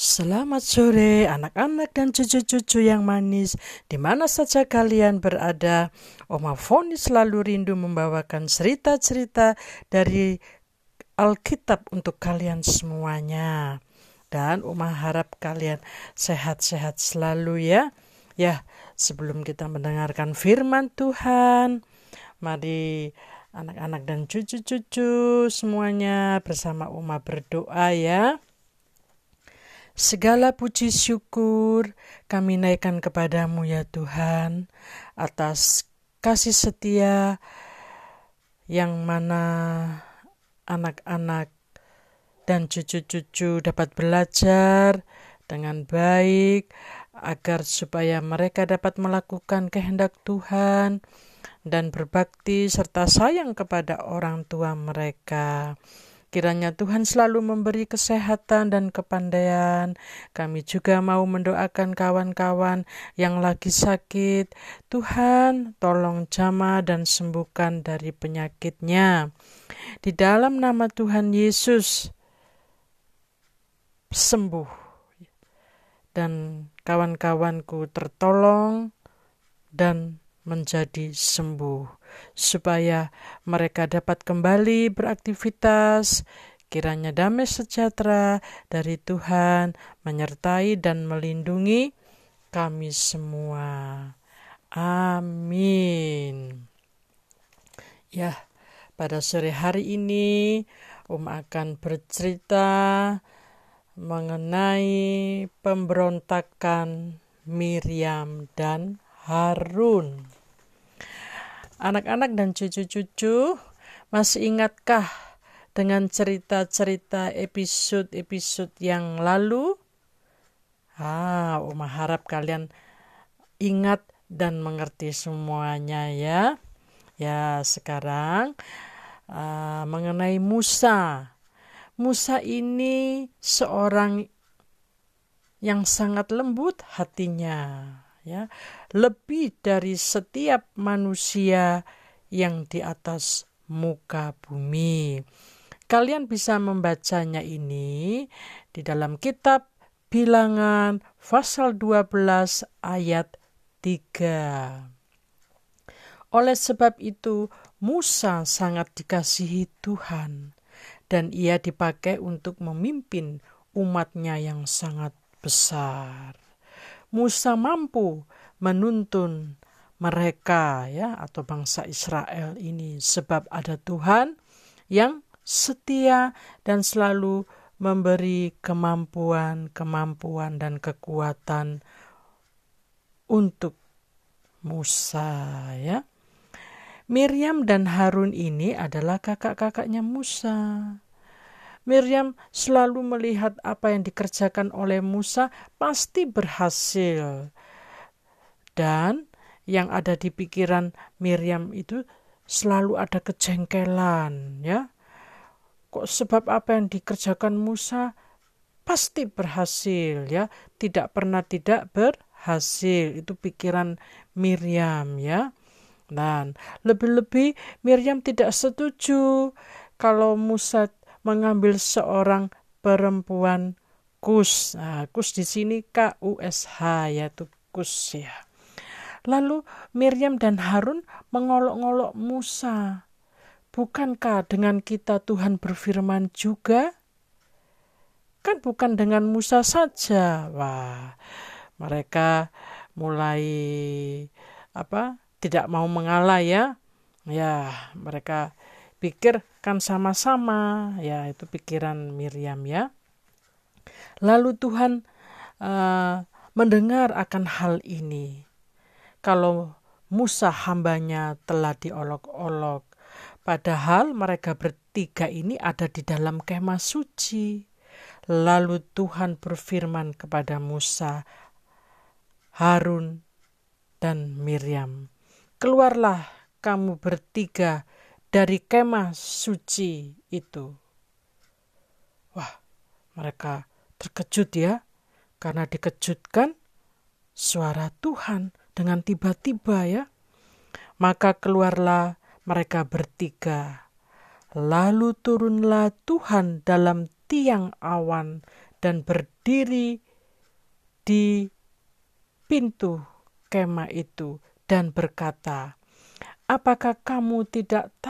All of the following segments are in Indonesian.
Selamat sore anak-anak dan cucu-cucu yang manis di mana saja kalian berada. Oma Foni selalu rindu membawakan cerita-cerita dari Alkitab untuk kalian semuanya. Dan Oma harap kalian sehat-sehat selalu ya. Ya, sebelum kita mendengarkan firman Tuhan, mari anak-anak dan cucu-cucu semuanya bersama Oma berdoa ya. Segala puji syukur kami naikkan kepadamu ya Tuhan atas kasih setia yang mana anak-anak dan cucu-cucu dapat belajar dengan baik agar supaya mereka dapat melakukan kehendak Tuhan dan berbakti serta sayang kepada orang tua mereka. Kiranya Tuhan selalu memberi kesehatan dan kepandaian. Kami juga mau mendoakan kawan-kawan yang lagi sakit. Tuhan, tolong jama dan sembuhkan dari penyakitnya. Di dalam nama Tuhan Yesus, sembuh. Dan kawan-kawanku tertolong dan menjadi sembuh supaya mereka dapat kembali beraktivitas. Kiranya damai sejahtera dari Tuhan menyertai dan melindungi kami semua. Amin. Ya, pada sore hari ini Om akan bercerita mengenai pemberontakan Miriam dan Harun. Anak-anak dan cucu-cucu, masih ingatkah dengan cerita-cerita episode-episode yang lalu? Ah, Oma harap kalian ingat dan mengerti semuanya ya. Ya, sekarang uh, mengenai Musa. Musa ini seorang yang sangat lembut hatinya ya lebih dari setiap manusia yang di atas muka bumi. Kalian bisa membacanya ini di dalam kitab Bilangan pasal 12 ayat 3. Oleh sebab itu, Musa sangat dikasihi Tuhan dan ia dipakai untuk memimpin umatnya yang sangat besar. Musa mampu menuntun mereka ya atau bangsa Israel ini sebab ada Tuhan yang setia dan selalu memberi kemampuan-kemampuan dan kekuatan untuk Musa ya. Miriam dan Harun ini adalah kakak-kakaknya Musa. Miriam selalu melihat apa yang dikerjakan oleh Musa pasti berhasil. Dan yang ada di pikiran Miriam itu selalu ada kejengkelan, ya. Kok sebab apa yang dikerjakan Musa pasti berhasil, ya. Tidak pernah tidak berhasil. Itu pikiran Miriam, ya. Dan lebih-lebih Miriam tidak setuju kalau Musa mengambil seorang perempuan kus. Nah, kus di sini K U S H yaitu kus ya. Lalu Miriam dan Harun mengolok-olok Musa. Bukankah dengan kita Tuhan berfirman juga? Kan bukan dengan Musa saja. Wah, mereka mulai apa? Tidak mau mengalah ya. Ya, mereka pikir kan sama-sama. Ya itu pikiran Miriam ya. Lalu Tuhan uh, mendengar akan hal ini. Kalau Musa hambanya telah diolok-olok padahal mereka bertiga ini ada di dalam kemah suci. Lalu Tuhan berfirman kepada Musa Harun dan Miriam keluarlah kamu bertiga dari kemah suci itu. Wah, mereka terkejut ya, karena dikejutkan suara Tuhan dengan tiba-tiba ya. Maka keluarlah mereka bertiga. Lalu turunlah Tuhan dalam tiang awan dan berdiri di pintu kemah itu dan berkata, "Apakah kamu tidak tahu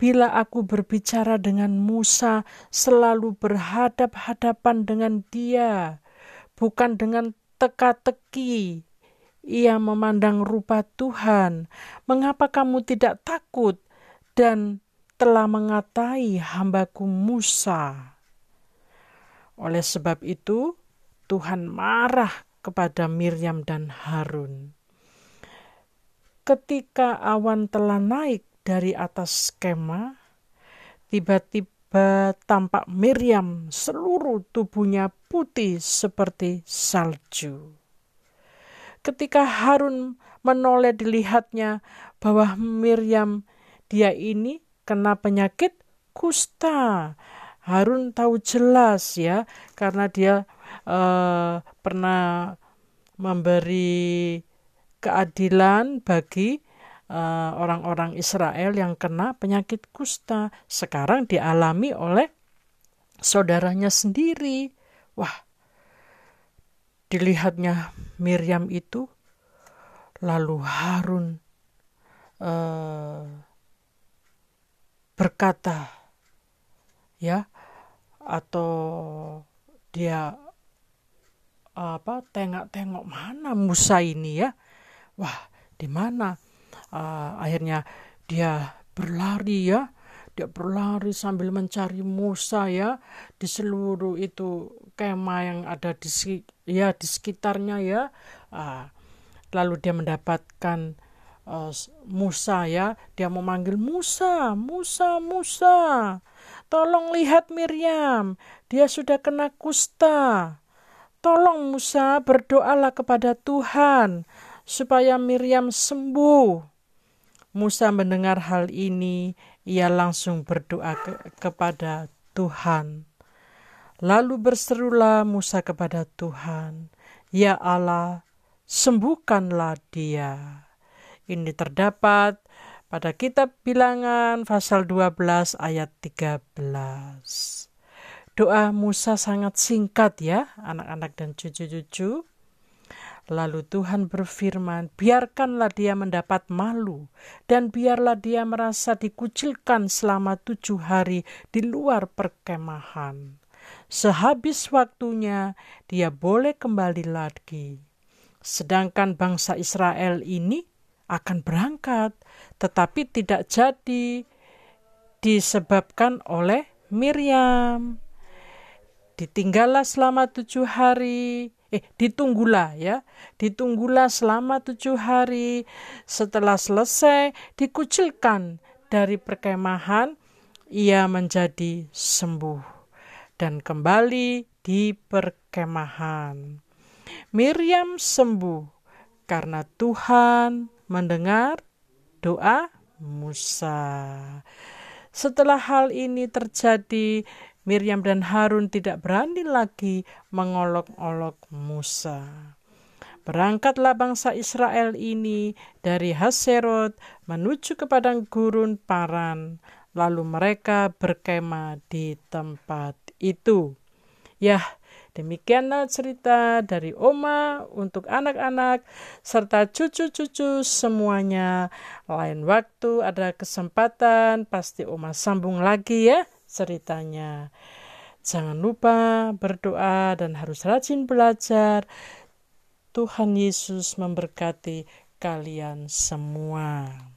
bila aku berbicara dengan Musa selalu berhadap-hadapan dengan dia, bukan dengan teka-teki?" Ia memandang rupa Tuhan. Mengapa kamu tidak takut dan telah mengatai hambaku Musa? Oleh sebab itu, Tuhan marah kepada Miriam dan Harun. Ketika awan telah naik dari atas kemah, tiba-tiba tampak Miriam seluruh tubuhnya putih seperti salju. Ketika Harun menoleh dilihatnya bahwa Miriam dia ini kena penyakit kusta. Harun tahu jelas ya karena dia uh, pernah memberi keadilan bagi eh, orang-orang uh, Israel yang kena penyakit kusta. Sekarang dialami oleh saudaranya sendiri. Wah, dilihatnya Miriam itu, lalu Harun uh, berkata, ya, atau dia apa tengok-tengok mana Musa ini ya, wah di mana? Uh, akhirnya dia berlari ya, dia berlari sambil mencari Musa ya. Di seluruh itu kemah yang ada di ya di sekitarnya ya. Uh, lalu dia mendapatkan uh, Musa ya. Dia memanggil Musa Musa Musa. Tolong lihat Miriam. Dia sudah kena kusta. Tolong Musa berdoalah kepada Tuhan supaya Miriam sembuh Musa mendengar hal ini ia langsung berdoa ke kepada Tuhan. Lalu berserulah Musa kepada Tuhan, "Ya Allah, sembuhkanlah dia." Ini terdapat pada kitab Bilangan pasal 12 ayat 13. Doa Musa sangat singkat ya, anak-anak dan cucu-cucu. Lalu Tuhan berfirman, biarkanlah dia mendapat malu, dan biarlah dia merasa dikucilkan selama tujuh hari di luar perkemahan. Sehabis waktunya, dia boleh kembali lagi. Sedangkan bangsa Israel ini akan berangkat, tetapi tidak jadi disebabkan oleh Miriam. Ditinggallah selama tujuh hari, eh ditunggulah ya. Ditunggulah selama tujuh hari. Setelah selesai dikucilkan dari perkemahan ia menjadi sembuh dan kembali di perkemahan. Miriam sembuh karena Tuhan mendengar doa Musa. Setelah hal ini terjadi Miriam dan Harun tidak berani lagi mengolok-olok Musa. Berangkatlah bangsa Israel ini dari Haserot menuju ke padang gurun Paran, lalu mereka berkemah di tempat itu. Ya, demikianlah cerita dari Oma untuk anak-anak serta cucu-cucu semuanya. Lain waktu ada kesempatan pasti Oma sambung lagi ya ceritanya. Jangan lupa berdoa dan harus rajin belajar. Tuhan Yesus memberkati kalian semua.